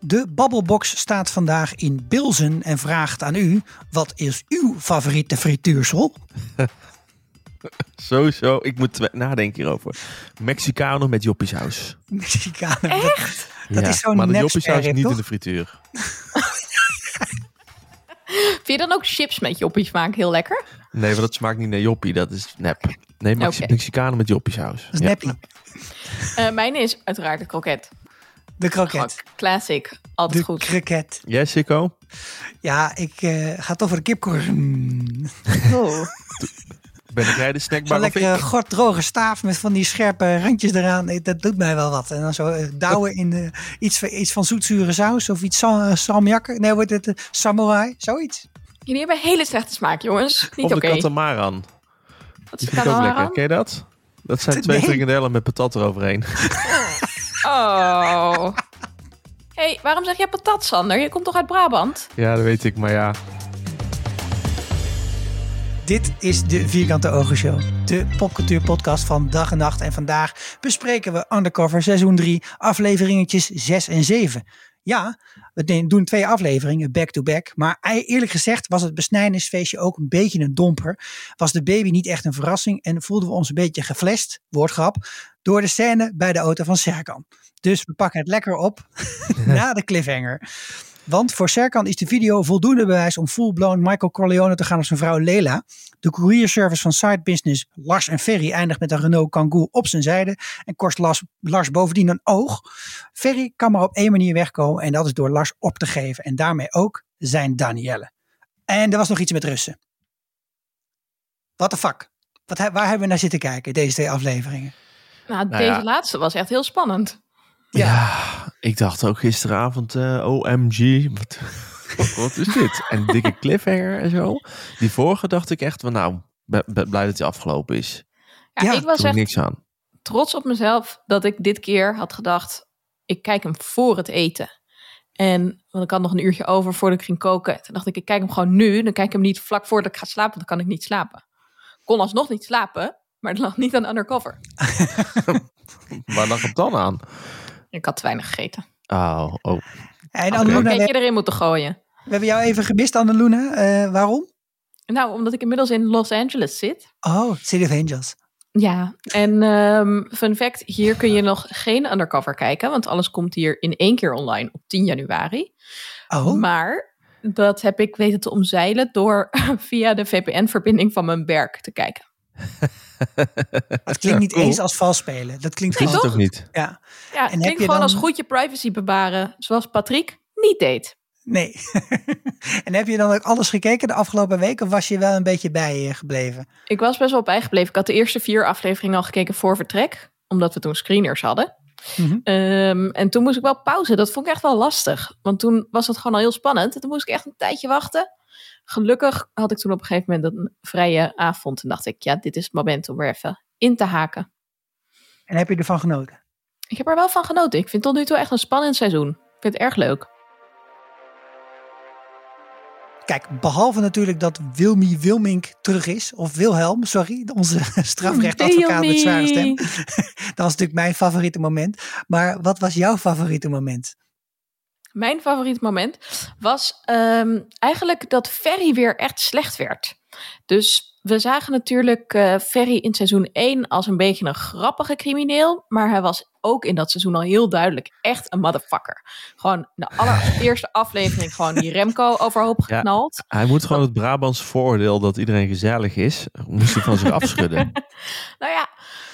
De Babbelbox staat vandaag in Bilzen en vraagt aan u: wat is uw favoriete frituursel? Sowieso, ik moet nadenken hierover. Mexicano met joppiesaus. Mexicanen. Echt? Dat is zo'n Maar de joppiesaus sperrip, niet in de frituur. Vind je dan ook chips met joppies maken heel lekker? Nee, want dat smaakt niet naar joppie. Dat is nep. Nee, Mex. Mexicano met joppiesaus. Dat is Ja. neppie. Eh mijn is uiteraard de kroket. De kroket. classic. Altijd De goed. kroket. Jij, Sikko? Ja, ik eh, ga toch voor de kipkorn. Oh. Ben ik jij de Zo'n snackbar of lekkere ik? gorddroge staaf met van die scherpe randjes eraan. Dat doet mij wel wat. En dan zo eh, douwen in eh, iets, van- iets van zoetzure saus of iets sa- salmiak. Nee, wordt het eh, samurai? Zoiets. Jullie hebben hele slechte smaak, jongens. Niet Of oké. de katamaran. Wat Die is vind ik ook lekker. Katamaran? Ken je dat? Dat zijn twee Nee. frikandellen met patat eroverheen. Oh. hey, waarom zeg jij patat, Sander? Je komt toch uit Brabant? Ja, dat weet ik. Maar ja, Dit is de Vierkante Ogen Show. De popcultuur podcast van dag en nacht. En vandaag bespreken we Undercover seizoen 3, afleveringetjes 6 en 7. Ja, we doen twee afleveringen back-to-back. Maar eerlijk gezegd was het besnijdenisfeestje ook een beetje een domper. Was de baby niet echt een verrassing en voelden we ons een beetje geflasht, woordgrap, door de scène bij de auto van Serkan. Dus we pakken het lekker op na de cliffhanger. Want voor Serkan is de video voldoende bewijs om full-blown Michael Corleone te gaan als zijn vrouw Lela. De courierservice van side business Lars en Ferry eindigt met een Renault Kangoo op zijn zijde en kost Lars, Lars bovendien een oog. Ferry kan maar op één manier wegkomen en dat is door Lars op te geven en daarmee ook zijn Danielle. En er was nog iets met Russen. What the fuck? Wat, waar hebben we naar zitten kijken, deze twee afleveringen? Nou, Nou deze ja. laatste was echt heel spannend. Ja, ik dacht ook gisteravond, eh, OMG, wat, wat is dit? En dikke cliffhanger en zo. Die vorige dacht ik echt van nou, blij dat die afgelopen is. Ja, Ja, ik was echt niks aan. trots op mezelf dat ik dit keer had gedacht, ik kijk hem voor het eten. En want ik had nog een uurtje over voordat ik ging koken. Toen dacht ik, ik kijk hem gewoon nu. Dan kijk ik hem niet vlak voordat ik ga slapen, want dan kan ik niet slapen. Kon alsnog niet slapen, maar het lag niet aan undercover. Waar lag het dan aan? Ik had te weinig gegeten. Oh, oh. En Oké. Anneluna, Een we, je erin moeten gooien. we hebben jou even gemist, Anneluna. Eh waarom? Nou, omdat ik inmiddels in Los Angeles zit. Oh, City of Angels. Ja, en ehm, fun fact, hier kun je nog geen undercover kijken, want alles komt hier in één keer online op 10 januari. Oh, Maar dat heb ik weten te omzeilen door via de VPN-verbinding van mijn werk te kijken. het klinkt niet cool. eens als vals spelen. Dat klinkt gewoon... ook niet? Ja, Ja, het heb klinkt je gewoon dan- als goed je privacy bewaren, zoals Patrick niet deed. nee. en heb je dan ook alles gekeken de afgelopen week? Of was je wel een beetje bij eh, gebleven? Ik was best wel bijgebleven. Ik had de eerste vier afleveringen al gekeken voor vertrek, omdat we toen screeners hadden. Mhm. Ehm, en toen moest ik wel pauze. Dat vond ik echt wel lastig. Want toen was het gewoon al heel spannend. En toen moest ik echt een tijdje wachten. Gelukkig had ik toen op een gegeven moment een vrije avond. En dacht ik, ja, dit is het moment om weer even in te haken. En heb je ervan genoten? Ik heb er wel van genoten. Ik vind het tot nu toe echt een spannend seizoen. Ik vind het erg leuk. Kijk, behalve natuurlijk dat Wilmy Wilmink terug is. Of Wilhelm, sorry. Onze strafrechtadvocaat met zware stem. Dat was natuurlijk mijn favoriete moment. Maar wat was jouw favoriete moment? Mijn favoriet moment was ehm, eigenlijk dat Ferry weer echt slecht werd. Dus we zagen natuurlijk eh, Ferry in seizoen 1 als een beetje een grappige crimineel. Maar hij was ook in dat seizoen al heel duidelijk echt een motherfucker. Gewoon de allereerste aflevering gewoon die Remco overhoop Ja. geknald. Hij moet gewoon het Brabants vooroordeel dat iedereen gezellig is, moest hij van zich afschudden. Nou ja,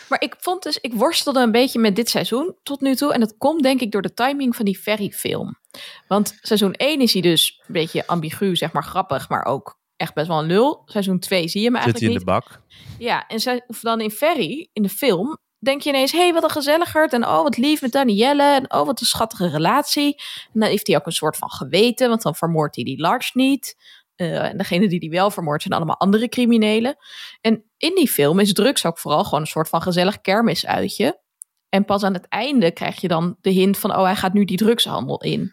maar ik vond dus, ik worstelde een beetje met dit seizoen tot nu toe. En dat komt denk ik door de timing van die Ferry-film. Want seizoen 1 is hij dus een beetje ambigu, zeg maar grappig, maar ook echt best wel een lul. Seizoen 2 zie je hem Zit hij eigenlijk in niet. de bak? Ja, en ze, of dan in Ferry, in de film, denk je ineens, hé, hey, wat een gezelligerd. En oh, wat lief met Danielle. En oh, wat een schattige relatie. En dan heeft hij ook een soort van geweten, want dan vermoordt hij die Lars niet. Eh, en degene die die wel vermoordt zijn allemaal andere criminelen. En in die film is drugs ook vooral gewoon een soort van gezellig kermisuitje. En pas aan het einde krijg je dan de hint van, oh, hij gaat nu die drugshandel in.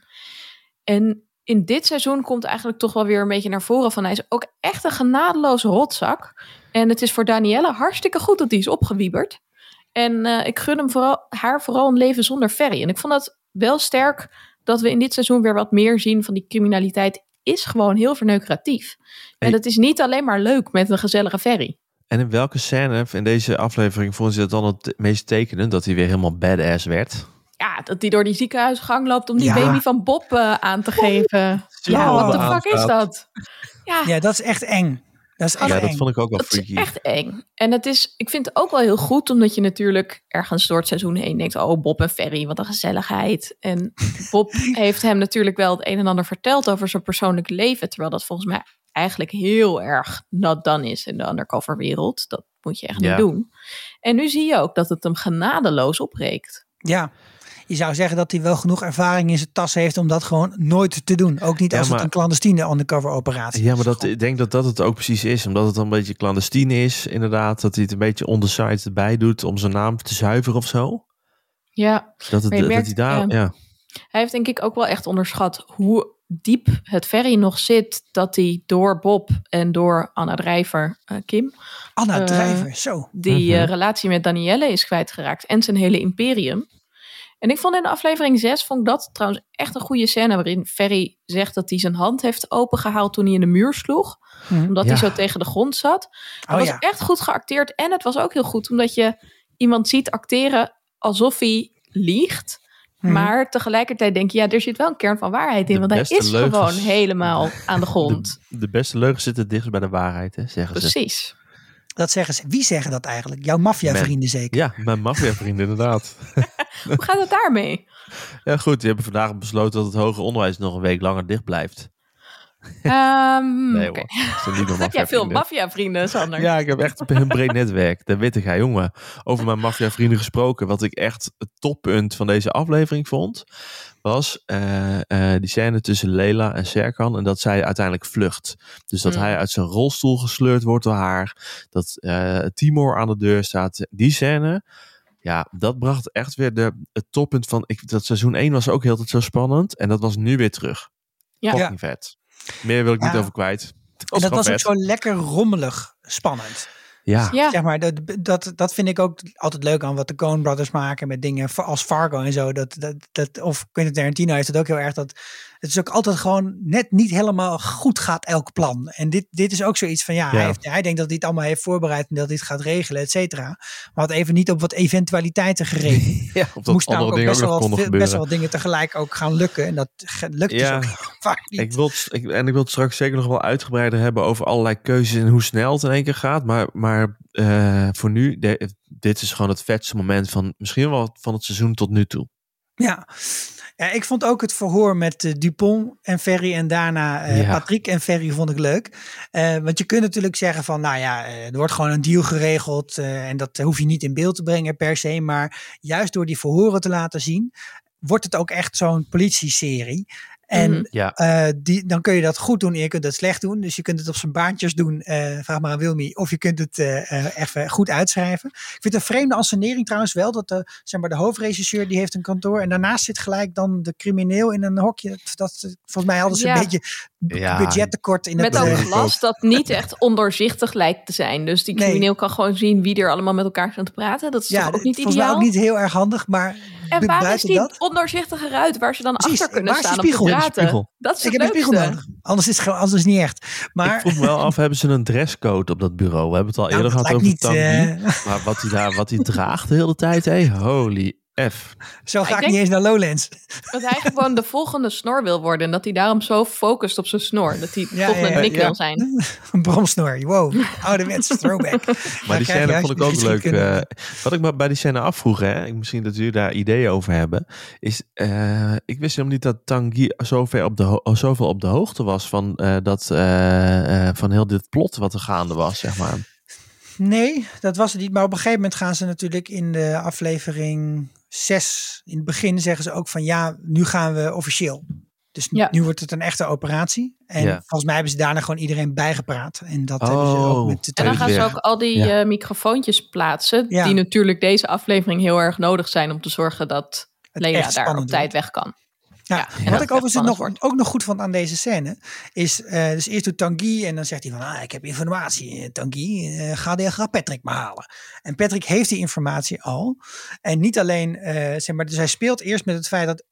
En in dit seizoen komt eigenlijk toch wel weer een beetje naar voren van, hij is ook echt een genadeloze rotzak. En het is voor Danielle hartstikke goed dat die is opgewieberd. En eh, ik gun hem vooral, haar vooral een leven zonder Ferry. En ik vond dat wel sterk dat we in dit seizoen weer wat meer zien van die criminaliteit is gewoon heel verneukeratief. En het is niet alleen maar leuk met een gezellige ferry. En in welke scène in deze aflevering vonden ze dat dan het meest tekenend? Dat hij weer helemaal badass werd? Ja, dat hij door die ziekenhuisgang loopt om die Ja. baby van Bob eh, aan te geven. Ja, Oh. wat de fuck is dat? Ja, Ja, dat is echt eng. Dat is echt Ja, eng. dat vond ik ook wel dat is freaky. echt eng. En het is, ik vind het ook wel heel goed, omdat je natuurlijk ergens door het seizoen heen denkt: oh, Bob en Ferry, wat een gezelligheid. En Bob heeft hem natuurlijk wel het een en ander verteld over zijn persoonlijk leven, terwijl dat volgens mij eigenlijk heel erg not done is in de undercover wereld. Dat moet je echt Ja. niet doen. En nu zie je ook dat het hem genadeloos opbreekt. Ja. Je zou zeggen dat hij wel genoeg ervaring in zijn tas heeft om dat gewoon nooit te doen. Ook niet Ja, als het een clandestine undercover operatie Ja, is. maar dat, ik denk dat dat het ook precies is. Omdat het dan een beetje clandestien is, inderdaad. Dat hij het een beetje on the side erbij doet om zijn naam te zuiveren of zo. Ja, Dat, het, hij daar, ja. ja. Hij heeft denk ik ook wel echt onderschat hoe diep het ferry nog zit dat hij door Bob en door Anna Drijver, eh, Kim, Anna eh, Drijver, zo. die eh, Mhm. relatie met Danielle is kwijtgeraakt en zijn hele imperium. En ik vond in aflevering 6 vond ik dat trouwens echt een goede scène waarin Ferry zegt dat hij zijn hand heeft opengehaald toen hij in de muur sloeg, Hm. omdat Ja. hij zo tegen de grond zat. Het Oh was ja. echt goed geacteerd en het was ook heel goed omdat je iemand ziet acteren alsof hij liegt. Mhm. Maar tegelijkertijd denk je, ja, er zit wel een kern van waarheid in. De Want hij is leugens. gewoon helemaal aan de grond. De, de beste leugen zitten dichtst bij de waarheid, hè, zeggen ze. Precies. Dat zeggen ze. Wie zeggen dat eigenlijk? Jouw maffiavrienden zeker? Ja, mijn maffiavrienden inderdaad. Hoe gaat het daarmee? Ja, goed. Die hebben vandaag besloten dat het hoger onderwijs nog een week langer dicht blijft. Nee hoor. Meer Heb jij veel maffiavrienden. Sander? Ja, ik heb echt een breed netwerk. Daar weet ik, ja, jongen. Over mijn maffiavrienden gesproken. Wat ik echt het toppunt van deze aflevering vond. Was eh, eh, die scène tussen Leila en Serkan. En dat zij uiteindelijk vlucht. Dus dat Mm. hij uit zijn rolstoel gesleurd wordt door haar. Dat eh, Timor aan de deur staat. Die scène. Ja, dat bracht echt weer de, het toppunt van... Ik, dat seizoen 1 was ook heel tijd zo spannend. En dat was nu weer terug. Ja. Fucking vet. Meer wil ik niet over kwijt. En dat was ook zo lekker rommelig spannend. Ja, Ja. Zeg maar, dat, dat, dat vind ik ook altijd leuk aan wat de Coen Brothers maken met dingen als Fargo en zo. Dat, dat, dat, of Quentin Tarantino heeft het ook heel erg. Dat het is ook altijd gewoon net niet helemaal goed gaat elk plan. En dit, dit is ook zoiets van ja, Ja. Hij, heeft, hij denkt dat hij het allemaal heeft voorbereid en dat het gaat regelen, et cetera. Maar had even niet op wat eventualiteiten gereden. ja of dat Moest andere namelijk dingen ook best wel, best wel wat dingen tegelijk ook gaan lukken. En dat lukt Ja. dus ook vaak niet. Ik wil ik, en ik wil het straks zeker nog wel uitgebreider hebben over allerlei keuzes en hoe snel het in één keer gaat. Maar, maar eh, voor nu, de- dit is gewoon het vetste moment van misschien wel van het seizoen tot nu toe. Ja. Ja, ik vond ook het verhoor met eh, Dupont en Ferry en daarna eh, Ja. Patrick en Ferry vond ik leuk. Eh, want je kunt natuurlijk zeggen van, nou ja, eh, er wordt gewoon een deal geregeld eh, en dat hoef je niet in beeld te brengen per se. Maar juist door die verhoren te laten zien, wordt het ook echt zo'n politieserie. En Mhm. Ja, eh, die, dan kun je dat goed doen en je kunt het slecht doen. Dus je kunt het op zijn baantjes doen, eh, vraag maar aan Wilmy. Of je kunt het eh, eh, even goed uitschrijven. Ik vind het een vreemde ansenering trouwens wel. Dat de, zeg maar, de hoofdregisseur die heeft een kantoor. En daarnaast zit gelijk dan de crimineel in een hokje. Dat, dat, volgens mij hadden ze Ja. een beetje Ja. budgettekort in Met het... ook eh, glas dat niet echt ondoorzichtig lijkt te zijn. Dus die Nee. crimineel kan gewoon zien wie er allemaal met elkaar staan te praten. Dat is ja, toch ook niet volgens ideaal? mij ook niet heel erg handig. Maar en waar is die dat... ondoorzichtige ruit waar ze dan Precies, achter kunnen waar is die staan om te spiegel? praten? Spiegel. Dat is Ik het heb een spiegel nodig. Anders is anders is het niet echt. Maar ik vroeg me wel af, hebben ze een dresscode op dat bureau? We hebben het al Nou, eerder gehad over niet, Tanguy. eh, Maar wat hij daar, wat hij draagt de hele tijd, hé, holy F. zo ga Ik ik, denk- niet eens naar Lowlands. Dat hij gewoon de volgende snor wil worden. En dat hij daarom zo focust op zijn snor. Dat hij Ja, volgende ja, Nick ja. wil zijn. Een bromsnor. Wow, ouderwets throwback. Maar Daar die scène vond ik ook leuk. eh, wat ik me bij die scène afvroeg, hè, ik- misschien dat jullie daar ideeën over hebben, is, eh, ik wist helemaal niet dat Tanguy zoveel op de, ho- zoveel op de hoogte was van, eh, dat, van heel dit plot wat er gaande was, zeg maar. Nee, dat was het niet. Maar op een gegeven moment gaan ze natuurlijk in de aflevering 6. In het begin zeggen ze ook van ja, nu gaan we officieel. Dus nu- Ja. nu wordt het een echte operatie. En Ja. volgens mij hebben ze daarna gewoon iedereen bijgepraat. En dat hebben ze Oh. ook met de En dan gaan ze ook al die Ja. eh, microfoontjes plaatsen. Ja. Die natuurlijk deze aflevering heel erg nodig zijn om te zorgen dat Het echt daar op tijd wordt. weg kan. Ja, Ja, en wat ik overigens nog, wordt. ook nog goed vond aan deze scène, is eh, dus eerst doet Tanguy en dan zegt hij van, ah, ik heb informatie, eh, Tanguy, eh, ga, de, ga Patrick maar halen. En Patrick heeft die informatie al. En niet alleen, eh, zeg maar, dus hij speelt eerst met het feit dat,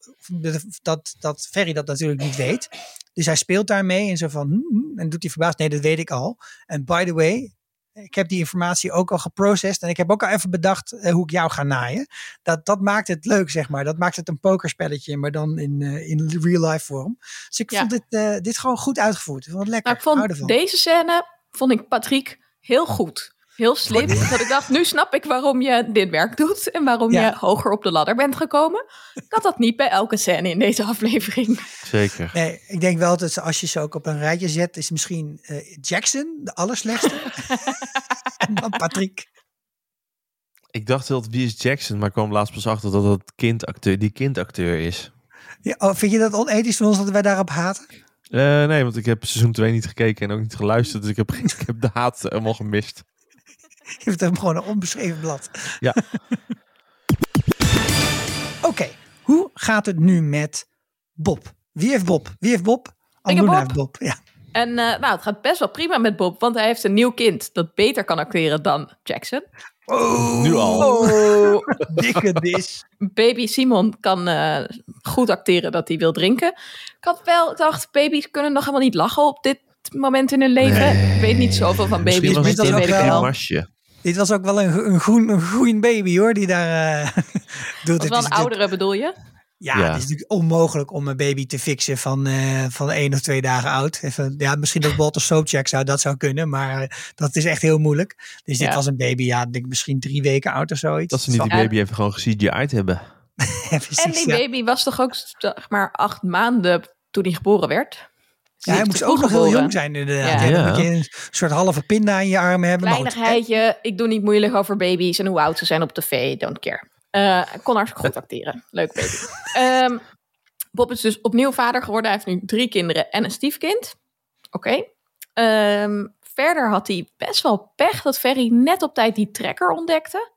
dat, dat Ferry dat natuurlijk niet weet. Dus hij speelt daarmee en zo van, hm, hm, en doet hij verbaasd, nee, dat weet ik al. En by the way, ik heb die informatie ook al geprocessed en ik heb ook al even bedacht eh, hoe ik jou ga naaien. Dat, dat maakt het leuk, zeg maar. Dat maakt het een pokerspelletje, maar dan in, eh, in real life vorm. Dus ik Ja. vond dit, eh, dit gewoon goed uitgevoerd. Ik vond het lekker. Nou, ik vond deze scène, vond ik Patrick heel goed. Heel slim. Dat ik dacht, nu snap ik waarom je dit werk doet. En waarom Ja. je hoger op de ladder bent gekomen. Ik had dat niet bij elke scène in deze aflevering. Zeker. Nee, ik denk wel dat als je ze ook op een rijtje zet, is misschien eh, Jackson de allerslechtste. Patrick. Ik dacht dat wie is Jackson, maar kwam laatst pas achter dat dat kindacteur, die kindacteur is. Ja, oh, vind je dat onethisch van ons dat wij daarop haten? Eh, nee, want ik heb seizoen 2 niet gekeken en ook niet geluisterd. Dus ik heb, ik heb de haat helemaal gemist. Je hebt hem gewoon een onbeschreven blad. Ja. Oké, hoe gaat het nu met Bob? Wie heeft Bob? Wie heeft Bob? Bob. heeft Bob. Ja. En eh, nou, het gaat best wel prima met Bob. Want hij heeft een nieuw kind dat beter kan acteren dan Jackson. Oh, Nu al. Oh. dikke dis. Baby Simon kan eh, goed acteren dat hij wil drinken. Ik had wel gedacht, baby's kunnen nog helemaal niet lachen op dit moment in hun leven. Nee. Ik weet niet zoveel van baby's, Misschien was dit ook weet ik wel-. Dit was ook wel een, een, groen, een groen baby hoor, die daar uh, doet. Het was wel een oudere bedoel je? Ja, Ja. het is natuurlijk onmogelijk om een baby te fixen van, eh, van één of twee dagen oud. Even, ja, misschien dat Walter Soapcheck zou dat zou kunnen, maar eh, dat is echt heel moeilijk. Dus dit Ja. was een baby, ja, ik denk misschien drie weken oud of zoiets. Dat ze niet die Ja. baby even gewoon CGI'd hebben. Ja, precies, En die ja. baby was toch ook zeg maar acht maanden toen hij geboren werd? Ja, hij moest ook nog heel jong zijn inderdaad. Ja. Ja. dan Ja. moet je een soort halve pinda in je armen hebben. Kleinigheidje, ik doe niet moeilijk over baby's en hoe oud ze zijn op tv, don't care. Eh, kon hartstikke goed acteren. Leuk baby. Ehm, Bob is dus opnieuw vader geworden. Hij heeft nu drie kinderen en een stiefkind. Oké. Ehm, verder had hij best wel pech dat Ferry net op tijd die trekker ontdekte.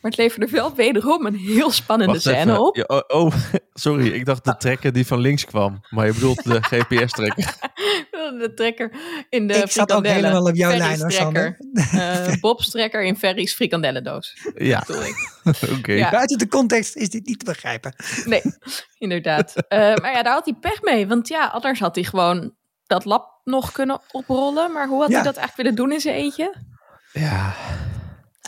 Maar het leverde wel wederom een heel spannende Wacht scène even. op. Ja, oh, oh, sorry, ik dacht de trekker die van links kwam. Maar je bedoelt de GPS-trekker. De trekker in de Ik zat ook helemaal op jouw lijn hoor. Sander. Eh, Bob's trekker in Ferry's frikandellendoos. Ja, bedoel ik. oké. Ja. Buiten de context is dit niet te begrijpen. Nee, inderdaad. Eh, maar ja, daar had hij pech mee. Want ja, anders had hij gewoon dat lab nog kunnen oprollen. Maar hoe had Ja. hij dat eigenlijk willen doen in zijn eentje? Ja,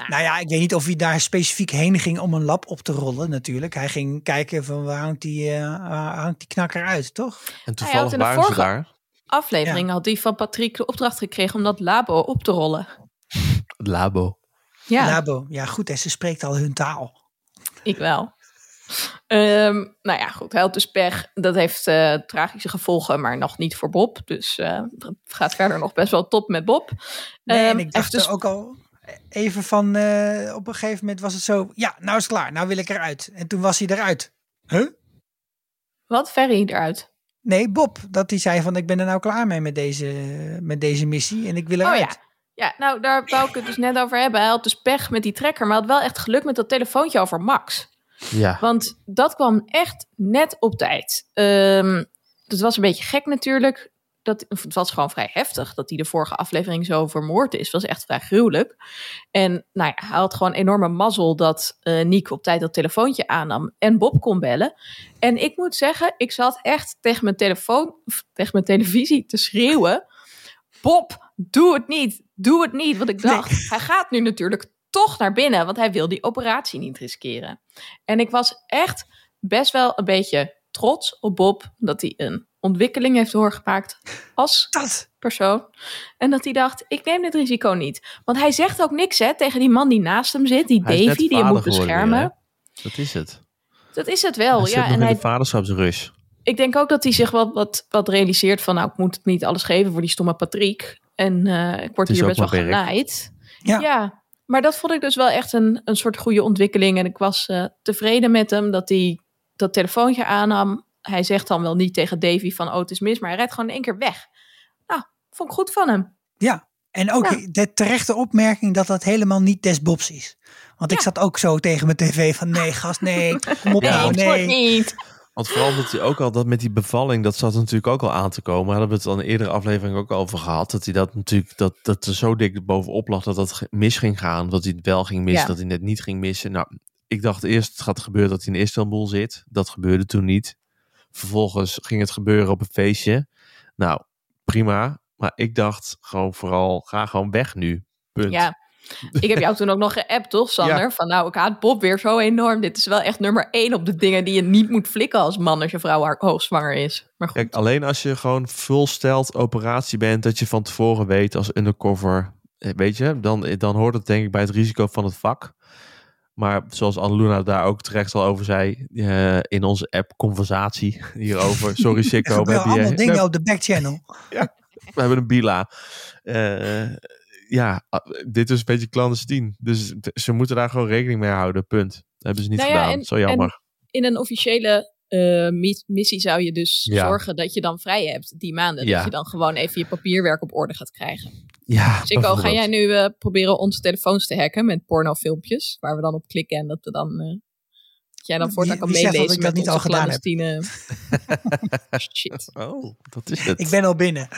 Nou ja, ik weet niet of hij daar specifiek heen ging om een lab op te rollen natuurlijk. Hij ging kijken van waar hangt die, eh, waar hangt die knakker uit, toch? en toevallig waren ze vorige- daar. Aflevering had hij van Patrick de opdracht gekregen om dat labo op te rollen. Het labo. Ja, Labo. Ja goed, en ze spreekt al hun taal. ik wel. Ehm, nou ja, goed. Hij had dus pech. Dat heeft eh, tragische gevolgen, maar nog niet voor Bob. Dus eh, het gaat verder nog best wel top met Bob. Nee, Ehm, en ik hij dacht er ook al even van, eh, op een gegeven moment was het zo, ja, nou is het klaar, nou wil ik eruit. En toen was hij eruit. Huh? Wat? Ferry eruit. Nee, Bob, dat hij zei van ik ben er nou klaar mee met deze, met deze missie en ik wil Oh eruit. ja. Ja, nou daar wou ik het dus net over hebben. Hij had dus pech met die trekker, maar had wel echt geluk met dat telefoontje over Max. Ja. Want dat kwam echt net op tijd. Ehm dat was een beetje gek natuurlijk. Dat, het was gewoon vrij heftig dat hij de vorige aflevering zo vermoord is. Het was echt vrij gruwelijk. En nou ja, hij had gewoon enorme mazzel dat eh Niek op tijd dat telefoontje aannam en Bob kon bellen. En ik moet zeggen, ik zat echt tegen mijn telefoon, of tegen mijn televisie te schreeuwen. Bob, doe het niet. Doe het niet. Want ik dacht, hij gaat nu natuurlijk toch naar binnen, want hij wil die operatie niet riskeren. En ik was echt best wel een beetje trots op Bob dat hij een ontwikkeling heeft doorgemaakt als Dat. persoon. En dat hij dacht, ik neem dit risico niet. Want hij zegt ook niks hè, tegen die man die naast hem zit, die Hij Davy, die hem moet weer, beschermen. Dat is het. dat is het wel, hij ja. En in hij, de vaderschapsrush. ik denk ook dat hij zich wat, wat, wat realiseert van, nou, ik moet het niet alles geven voor die stomme Patrick. En eh, ik word hier best wel genaaid. Ja. Ja, maar dat vond ik dus wel echt een, een soort goede ontwikkeling. En ik was eh, tevreden met hem dat hij dat telefoontje aannam. Hij zegt dan wel niet tegen Davy van, oh, het is mis, maar hij rijdt gewoon in één keer weg. Nou, vond ik goed van hem. Ja, en ook Ja. de terechte opmerking dat dat helemaal niet des Bobs is. Want ik zat ook zo tegen mijn tv van nee gast, nee, kom op Nee, nou, het wordt nee. niet. Want vooral dat hij ook al dat met die bevalling, dat zat natuurlijk ook al aan te komen. Daar hebben we het al in een eerdere aflevering ook over gehad. Dat hij dat natuurlijk, dat, dat er zo dik bovenop lag dat dat mis ging gaan. Dat hij het wel ging missen, Ja. dat hij net niet ging missen. Nou, ik dacht eerst het gaat gebeuren dat hij in Istanbul zit. Dat gebeurde toen niet. Vervolgens ging het gebeuren op een feestje. Nou, prima. Maar ik dacht gewoon vooral, ga gewoon weg nu. Punt. Ja. Ik heb jou toen ook nog geappt, toch, Sander? Van nou, ik haat Bob weer zo enorm. Dit is wel echt nummer één op de dingen die je niet moet flikken als man als je vrouw hoogzwanger is. Maar goed. Kijk, alleen als je gewoon full stelt operatie bent, dat je van tevoren weet als undercover, eh, weet je, dan, dan hoort het denk ik bij het risico van het vak. Maar zoals Annaluna daar ook terecht al over zei, eh, in onze app conversatie hierover. Sorry Sikko, we hebben, allemaal je, dingen op de backchannel. we hebben een bila. Eh, ja, ah, dit is een beetje clandestien. Dus ze moeten daar gewoon rekening mee houden, punt. Dat hebben ze niet Nou ja, gedaan. en- Zo jammer. In een officiële eh, mi- missie zou je dus Ja. zorgen dat je dan vrij hebt die maanden. Ja. Dat je dan gewoon even je papierwerk op orde gaat krijgen. Ja, Sikko, ga jij nu eh, proberen onze telefoons te hacken met pornofilmpjes? Waar we dan op klikken en dat we dan... eh, dat jij dan voortaan kan zegt dat meelezen ik dat met niet al gedaan heb? Shit. Oh, dat is het. Ik ben al binnen.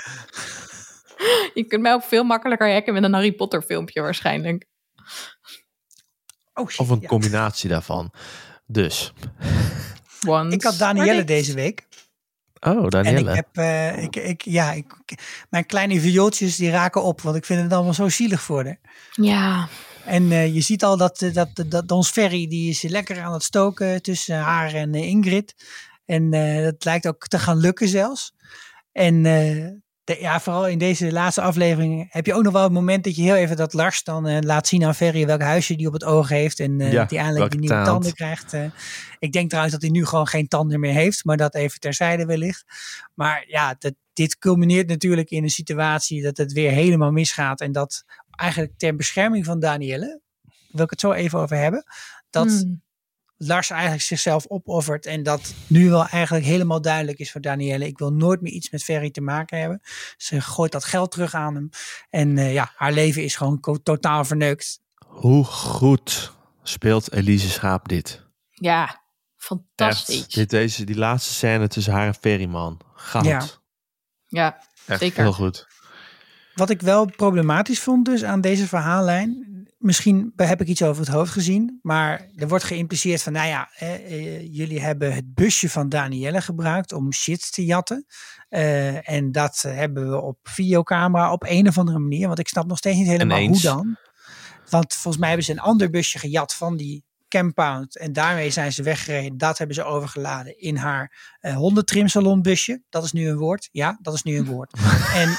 Je kunt mij ook veel makkelijker hacken met een Harry Potter filmpje waarschijnlijk. Oh shit, Of een ja. combinatie daarvan. Dus. Once Ik had Danielle deze week. Oh, En ik Danielle. heb, eh, ik, ik, ja, ik, mijn kleine viooltjes die raken op, want ik vind het allemaal zo zielig voor haar. Ja, En eh, je ziet al dat, eh, dat, dat, dat ons Ferry, die is lekker aan het stoken tussen haar en Ingrid. En eh, dat lijkt ook te gaan lukken zelfs. En eh, de, ja, vooral in deze laatste aflevering heb je ook nog wel het moment dat je heel even dat Lars dan eh, laat zien aan Ferry welk huisje die op het oog heeft. En eh, Ja, eindelijk welke die nieuwe tanden krijgt. eh. ik denk trouwens dat hij nu gewoon geen tanden meer heeft, maar dat even terzijde wellicht. Maar ja, dat, dit culmineert natuurlijk in een situatie dat het weer helemaal misgaat. En dat eigenlijk ter bescherming van Danielle, wil ik het zo even over hebben, dat Hmm. Lars eigenlijk zichzelf opoffert en dat nu wel eigenlijk helemaal duidelijk is voor Danielle. Ik wil nooit meer iets met Ferry te maken hebben. Ze gooit dat geld terug aan hem. En eh, ja, haar leven is gewoon totaal verneukt. Hoe goed speelt Elise Schaap dit? ja, fantastisch. Echt, dit, deze, die laatste scène tussen haar en Ferryman. Goud. Ja. Ja, Echt zeker. heel goed. Wat ik wel problematisch vond dus aan deze verhaallijn. Misschien heb ik iets over het hoofd gezien. Maar er wordt geïmpliceerd van, nou ja, eh, jullie hebben het busje van Danielle gebruikt om shit te jatten. Eh, en dat hebben we op videocamera op een of andere manier. Want ik snap nog steeds niet helemaal Ineens. hoe dan. Want volgens mij hebben ze een ander busje gejat van die compound. En daarmee zijn ze weggereden. Dat hebben ze overgeladen in haar eh hondentrimsalon busje. Dat is nu een woord. Ja, dat is nu een woord. en,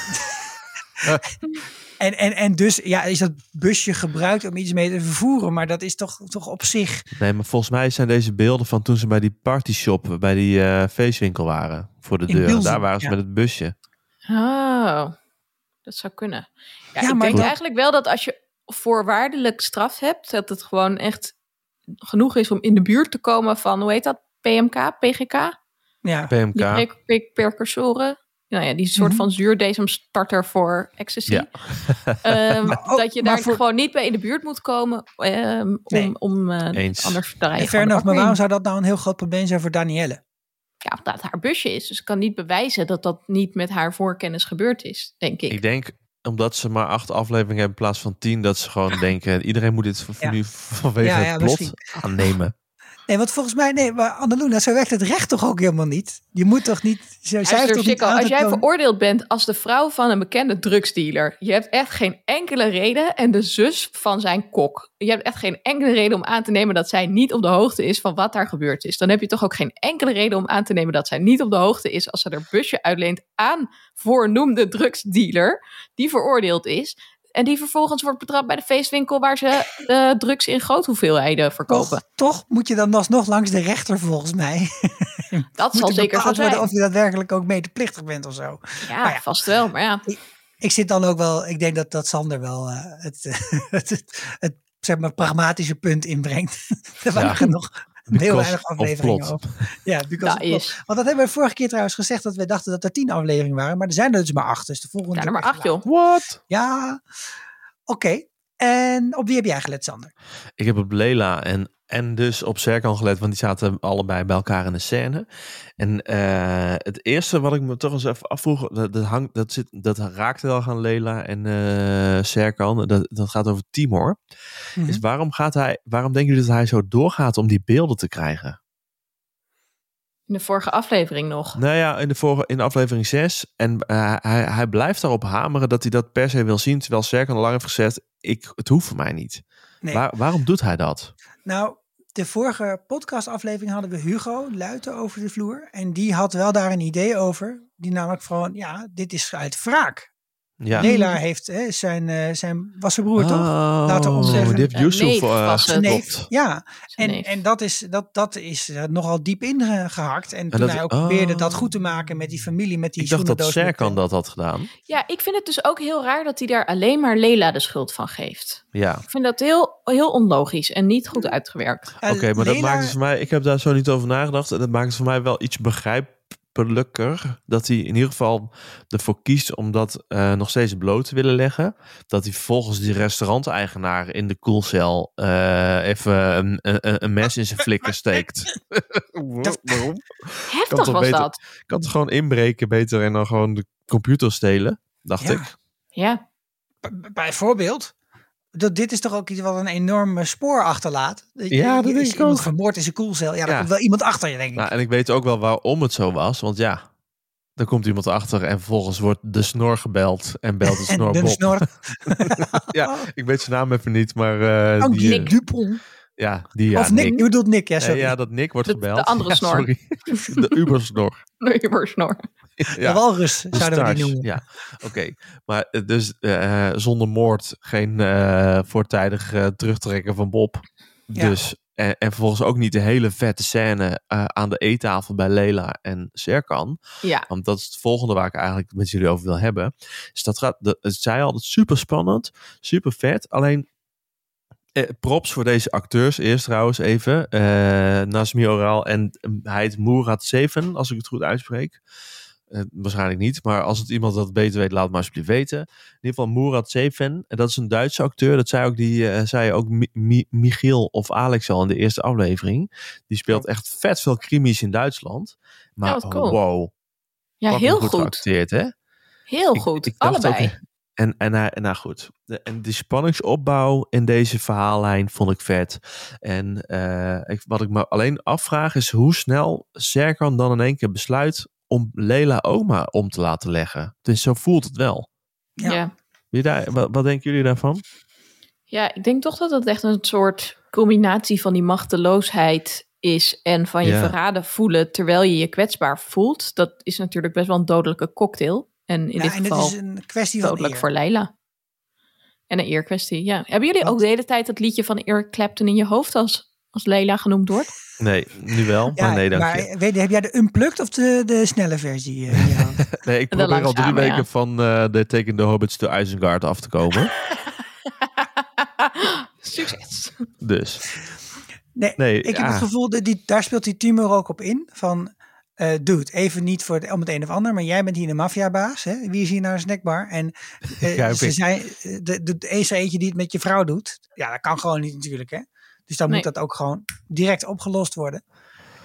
en, en, en dus ja, is dat busje gebruikt om iets mee te vervoeren. Maar dat is toch, toch op zich. Nee, maar volgens mij zijn deze beelden van toen ze bij die partyshop, bij die eh, feestwinkel waren. Voor de deur. Bilzen, Daar waren ze ja. met het busje. Oh, dat zou kunnen. Ja, Ja, ik maar denk dat- eigenlijk wel dat als je voorwaardelijk straf hebt, dat het gewoon echt genoeg is om in de buurt te komen van, hoe heet dat? PMK, PGK? Ja, PMK. Die pre- pre- precursoren. Nou ja, die soort Mhm. van zuurdesemstarter voor ecstasy. Ja. Ook- dat je maar daar voor- gewoon niet bij in de buurt moet komen ehm, om, Nee. om eh, Eens. anders draai je en gewoon fair de enough, bak maar waarom zou dat nou een heel groot probleem zijn voor Danielle? Ja, omdat het haar busje is. Dus ik kan niet bewijzen dat dat niet met haar voorkennis gebeurd is, denk ik. Ik denk, omdat ze maar acht afleveringen hebben in plaats van tien, dat ze gewoon denken, iedereen moet dit v- Ja. nu vanwege Ja, ja, het plot misschien. aannemen. Nee, want volgens mij, nee, maar Annaluna, zo werkt het recht toch ook helemaal niet? Je moet toch niet. Zo, zij toch niet als jij veroordeeld bent als de vrouw van een bekende drugsdealer, je hebt echt geen enkele reden, en de zus van zijn kok, je hebt echt geen enkele reden om aan te nemen dat zij niet op de hoogte is van wat daar gebeurd is. Dan heb je toch ook geen enkele reden om aan te nemen dat zij niet op de hoogte is als ze haar busje uitleent aan voornoemde drugsdealer, die veroordeeld is. En die vervolgens wordt betrapt bij de feestwinkel waar ze eh, drugs in grote hoeveelheden verkopen. Toch, toch moet je dan alsnog langs de rechter volgens mij. Dat zal er zeker zo zijn. Of je daadwerkelijk ook medeplichtig bent of zo. Ja, ja. vast wel. Maar ja, Ik zit dan ook wel, ik denk dat, dat Sander wel eh, het, het, het, het, zeg maar, pragmatische punt inbrengt. er waren nog heel weinig afleveringen over. Ja, because dat of plot. is. Want dat hebben we vorige keer trouwens gezegd dat we dachten dat er tien afleveringen waren. Maar er zijn er dus maar acht. Dus de volgende Ja, nummer keer acht, joh. What? Ja, oké. En op wie heb jij gelet, Sander? Ik heb op Lela en, en dus op Serkan gelet, want die zaten allebei bij elkaar in de scène. En eh, het eerste wat ik me toch eens even afvroeg, dat, dat, hangt, dat, zit, dat raakt wel aan Lela en eh Serkan. Dat, dat gaat over Timor. Mhm. Is waarom, gaat hij, waarom denken jullie dat hij zo doorgaat om die beelden te krijgen? In de vorige aflevering nog. Nou ja, in de, vorige, in aflevering 6. En eh, hij, hij blijft daarop hameren dat hij dat per se wil zien. Terwijl Serkan al lang heeft gezegd, ik, het hoeft voor mij niet. Nee. Waar, waarom doet hij dat? Nou, de vorige podcastaflevering hadden we Hugo Luiten over de vloer. En die had wel daar een idee over. Die namelijk van, ja, dit is uit wraak. Ja. Lela heeft hè, zijn, eh, zijn, was zijn broer toch? Oh, Laten we ons zeggen. die heeft Yusuf neef eh, was het. Zijn neef. gestopt. Ja, en, en dat is, dat, dat is eh, nogal diep ingehakt. En toen dat- hij ook probeerde oh. dat goed te maken met die familie, met die Ik dacht dat Serkan dat had gedaan. Ja, ik vind het dus ook heel raar dat hij daar alleen maar Lela de schuld van geeft. Ja, Ik vind dat heel, heel onlogisch en niet goed uitgewerkt. oké, maar dat maakt het voor mij... Ik heb daar zo niet over nagedacht. En dat maakt het voor mij wel iets Dat hij in ieder geval ervoor kiest om dat eh, nog steeds bloot te willen leggen. Dat hij volgens die restauranteigenaar in de koelcel eh, even een, een, een mes in zijn flikker steekt. Dat- Waarom? Heftig toch was beter- dat. Ik kan het gewoon inbreken beter en dan gewoon de computer stelen, dacht Ja. ik. Ja, B- bijvoorbeeld. Dat, dit is toch ook iets wat een enorm spoor achterlaat. Ja, dat je- denk is ik iemand ook. vermoord in zijn koelcel. Ja, daar Ja. komt wel iemand achter je, denk ik. Nou, en ik weet ook wel waarom het zo was. Want ja, er komt iemand achter en vervolgens wordt de snor gebeld en belt de snor en de Bob. snor. Ja, ik weet zijn naam even niet, maar eh, Oh, die, Nick eh, Dupont. Ja, die ja, of Nick, je bedoelt Nick, ja, Nee, sorry. ja, dat Nick wordt De- gebeld. de andere Ja, snor. sorry. De Ubersnor. de Ubersnor. De Ja. walrus De zouden we die noemen. Ja, oké. Maar eh, dus eh, zonder moord geen eh, voortijdig eh, terugtrekken van Bob. Ja. Dus, en, en vervolgens ook niet de hele vette scène eh, aan de eettafel bij Lela en Serkan. Ja, Want dat is het volgende waar ik eigenlijk met jullie over wil hebben. Dus dat gaat, de, het zei altijd super spannend, super vet. Alleen eh, props voor deze acteurs eerst trouwens even. Eh Nasmi Oral en eh, hij heet Murat Seven, als ik het goed uitspreek. Eh, waarschijnlijk niet, maar als het iemand dat beter weet, laat het maar alsjeblieft weten. In ieder geval Murat Seven, en dat is een Duitse acteur. Dat zei ook, die, eh, zei ook Mi- Mi- Michiel of Alex al in de eerste aflevering. Die speelt echt vet veel krimis in Duitsland. Maar Ja, cool. wow, ja heel goed goed. geacteerd, hè? Heel goed. ik Allebei. ook- en, en, nou goed, de, en de spanningsopbouw in deze verhaallijn vond ik vet. En eh, ik, wat ik me alleen afvraag is hoe snel Serkan dan in één keer besluit om Lela oma om te laten leggen. Dus zo voelt het wel. Ja. ja. Wie daar, wat, wat denken jullie daarvan? Ja, ik denk toch dat het echt een soort combinatie van die machteloosheid is en van je Ja. verraden voelen terwijl je je kwetsbaar voelt. Dat is natuurlijk best wel een dodelijke cocktail. En in Ja, dit en het geval is een kwestie van dodelijk eer. voor Leila. En een eerkwestie, ja. Hebben jullie Want- ook de hele tijd het liedje van Eric Clapton in je hoofd als, als Leila genoemd wordt? Nee, nu wel, Ja, maar nee dank maar je. weet, je, heb jij de unplugged of de, de snelle versie? eh? Nee, ik probeer al drie weken ja. van eh de Taking the Hobbits to Isengard af te komen. Succes. dus, Nee, nee. ik heb het gevoel, dat die, daar speelt die Timur ook op in. Van, eh dude, even niet voor het, om het een of ander, maar jij bent hier de maffiabaas. Hè? Wie is hier naar een snackbar? En eh, Ja, ze zijn, eh, de, de, de eerste eentje die het met je vrouw doet. Ja, dat kan gewoon niet natuurlijk. Hè? Dus dan moet dat ook gewoon direct opgelost worden.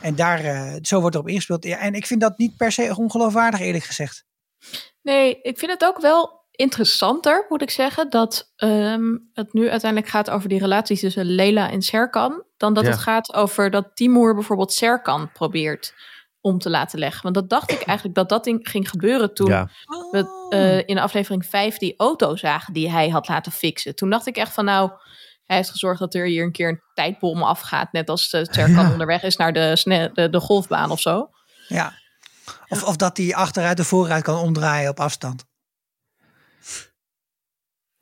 En daar, eh, zo wordt erop ingespeeld. Ja, en ik vind dat niet per se ongeloofwaardig, eerlijk gezegd. Nee, ik vind het ook wel interessanter, moet ik zeggen, dat ehm, het nu uiteindelijk gaat over die relatie tussen Leila en Serkan, dan dat Ja. het gaat over dat Timur bijvoorbeeld Serkan probeert om te laten leggen. Want dat dacht ik eigenlijk dat dat ding ging gebeuren toen Ja, we eh, in aflevering 5 die auto zagen die hij had laten fixen. Toen dacht ik echt van nou, hij heeft gezorgd dat er hier een keer een tijdbom afgaat, net als uh, Serkan Ja. onderweg is naar de, de, de golfbaan of zo. Ja. Of, of dat hij achteruit de vooruit kan omdraaien op afstand.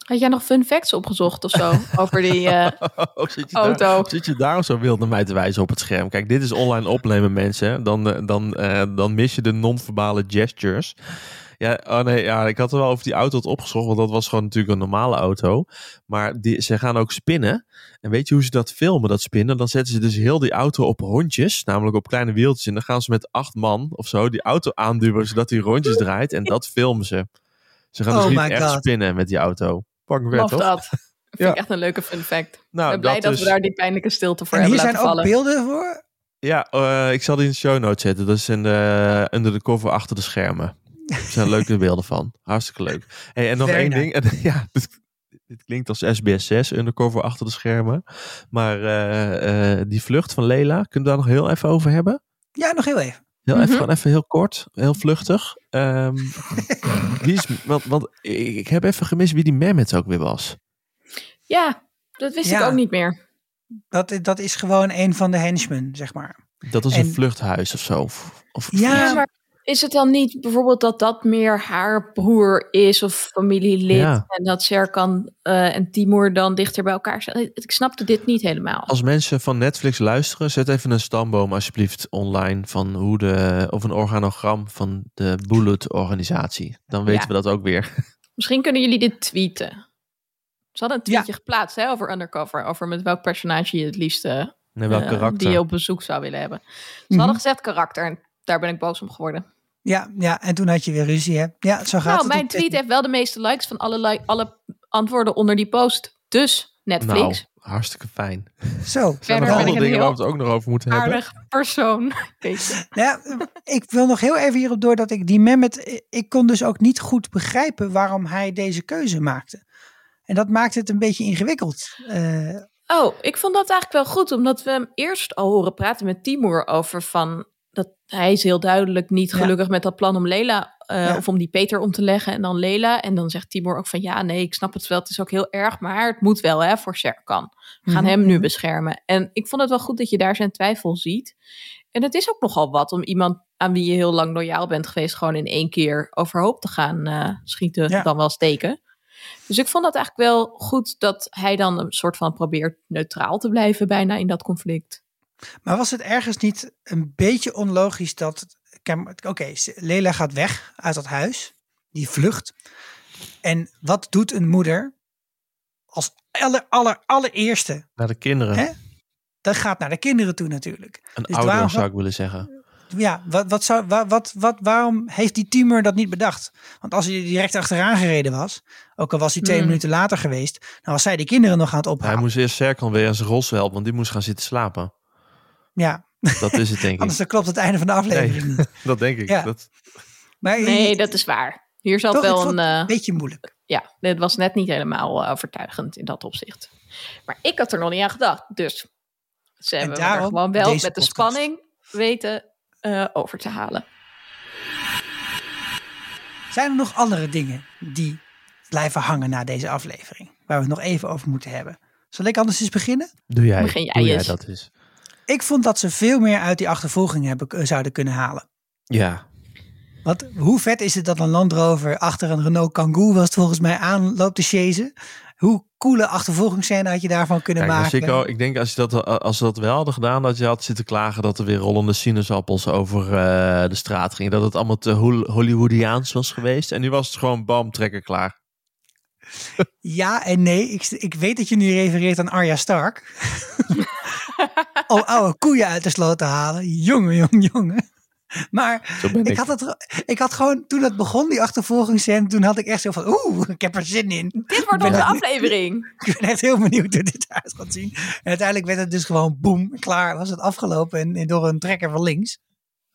Had jij nog fun facts opgezocht of zo over die eh, Oh, zit, je daar, auto? zit je daarom zo wild naar mij te wijzen op het scherm? Kijk, dit is online opnemen, mensen. Dan, eh, dan, eh, dan mis je de non-verbale gestures. Ja, oh nee, ja, ik had er wel over die auto het opgezocht, want dat was gewoon natuurlijk een normale auto. Maar die, ze gaan ook spinnen. En weet je hoe ze dat filmen, dat spinnen? Dan zetten ze dus heel die auto op rondjes, namelijk op kleine wieltjes. En dan gaan ze met acht man of zo die auto aanduwen, zodat die rondjes draait. En dat filmen ze. Ze gaan dus Oh niet echt God. spinnen met die auto. Love toch? dat. Vind Ja. ik echt een leuke fun fact. Ik Nou, ben blij dat, dus- we daar die pijnlijke stilte voor En hier hebben zijn laten ook vallen. beelden voor. Ja, eh, ik zal die in de show notes zetten. Dat is in de, under de cover achter de schermen. Er zijn leuke beelden van. Hartstikke leuk. Hey, en nog één ding. En, ja, dit, dit klinkt als SBS 6, undercover achter de schermen. Maar eh, eh, die vlucht van Lela, kunnen we daar nog heel even over hebben? Ja, nog heel even. Heel Mhm. even, gewoon even heel kort, heel vluchtig. Ehm, wie is, want, want ik, heb even gemist wie die Mehmet ook weer was. Ja, dat wist ik ook niet meer. Dat, dat is gewoon een van de henchmen, zeg maar. Dat was En- een vluchthuis of zo. Of, of- Ja, Ja, maar is het dan niet bijvoorbeeld dat dat meer haar broer is of familielid Ja. en dat Serkan eh, en Timur dan dichter bij elkaar staan? Ik snapte dit niet helemaal. Als mensen van Netflix luisteren, zet even een stamboom alsjeblieft online van hoe de, of een organogram van de Bullet-organisatie. Dan weten Ja. we dat ook weer. Misschien kunnen jullie dit tweeten. Ze hadden een Ja. tweetje geplaatst hè, over Undercover, over met welk personage je het liefst eh, En welk eh, karakter. die je op bezoek zou willen hebben. Ze Mhm. hadden gezegd karakter en daar ben ik boos om geworden. Ja, ja, en toen had je weer ruzie, hè? Ja, zo gaat Nou, het. mijn tweet heeft wel de meeste likes van alle, alle antwoorden onder die post. Dus Netflix, Nou, hartstikke fijn. Zo. Zijn er andere dingen waar we het ook nog over moeten hebben? aardig persoon. Weet je. Ja, ik wil nog heel even hierop door dat ik die Mehmet, ik kon dus ook niet goed begrijpen waarom hij deze keuze maakte. En dat maakt het een beetje ingewikkeld. Eh, Oh, ik vond dat eigenlijk wel goed, omdat we hem eerst al horen praten met Timur over van hij is heel duidelijk niet Ja. gelukkig met dat plan om Lela eh, Ja. of om die Peter om te leggen en dan Lela. En dan zegt Timur ook van ja, nee, ik snap het wel, het is ook heel erg, maar het moet wel hè voor Serkan. We gaan Mhm. hem nu beschermen. En ik vond het wel goed dat je daar zijn twijfel ziet. En het is ook nogal wat om iemand aan wie je heel lang loyaal bent geweest, gewoon in één keer overhoop te gaan eh, schieten, Ja. dan wel steken. Dus ik vond dat eigenlijk wel goed dat hij dan een soort van probeert neutraal te blijven bijna in dat conflict. Maar was het ergens niet een beetje onlogisch dat. Oké, Lela gaat weg uit dat huis. Die vlucht. En wat doet een moeder als aller, aller, allereerste? Naar de kinderen. Hè? Dat gaat naar de kinderen toe natuurlijk. Een Dus ouder waarom- zou ik willen zeggen. Ja, wat, wat zou, wat, wat, wat, waarom heeft die Timur dat niet bedacht? Want als hij direct achteraan gereden was, ook al was hij twee Hmm. minuten later geweest, dan was zij die kinderen nog aan het Hij ophalen. moest eerst Serkan weer aan zijn rol helpen, want die moest gaan zitten slapen. Ja, Dat is het denk ik. anders dan klopt het einde van de aflevering niet. Dat denk ik. Ja. Dat, Maar Nee, dat is waar. Hier zat toch, wel een. het eh, een beetje moeilijk. ja, dit was net niet helemaal eh, overtuigend in dat opzicht. Maar ik had er nog niet aan gedacht. Dus ze hebben me er gewoon wel met de podcast. spanning weten eh, over te halen. Zijn er nog andere dingen die blijven hangen na deze aflevering? Waar we het nog even over moeten hebben. Zal ik anders eens beginnen? doe jij, Begin jij doe jij eens. dat is. Ik vond dat ze veel meer uit die achtervolging hebben, eh, zouden kunnen halen. Ja, Want hoe vet is het dat een Land Rover achter een Renault Kangoo was het volgens mij aan loopt te chasen? Hoe coole achtervolgingsscène had je daarvan kunnen Kijk, maken? ik, al- ik denk als, je dat, als ze dat wel hadden gedaan, dat je had zitten klagen dat er weer rollende sinaasappels over eh, de straat gingen. Dat het allemaal te Hol- Hollywoodiaans was geweest. En nu was het gewoon bam, trekker klaar. Ja en nee. Ik, ik weet dat je nu refereert aan Arya Stark. Om oude koeien uit de sloot te halen. Jongen, jongen, jongen. Maar ik. ik had, het, ik had gewoon, toen het begon, die achtervolgingsscène, toen had ik echt zo van, oeh, ik heb er zin in. Dit wordt onze er- aflevering. Ik ben echt heel benieuwd hoe dit eruit gaat zien. En uiteindelijk werd het dus gewoon boem, klaar, was het afgelopen en, en door een trekker van links.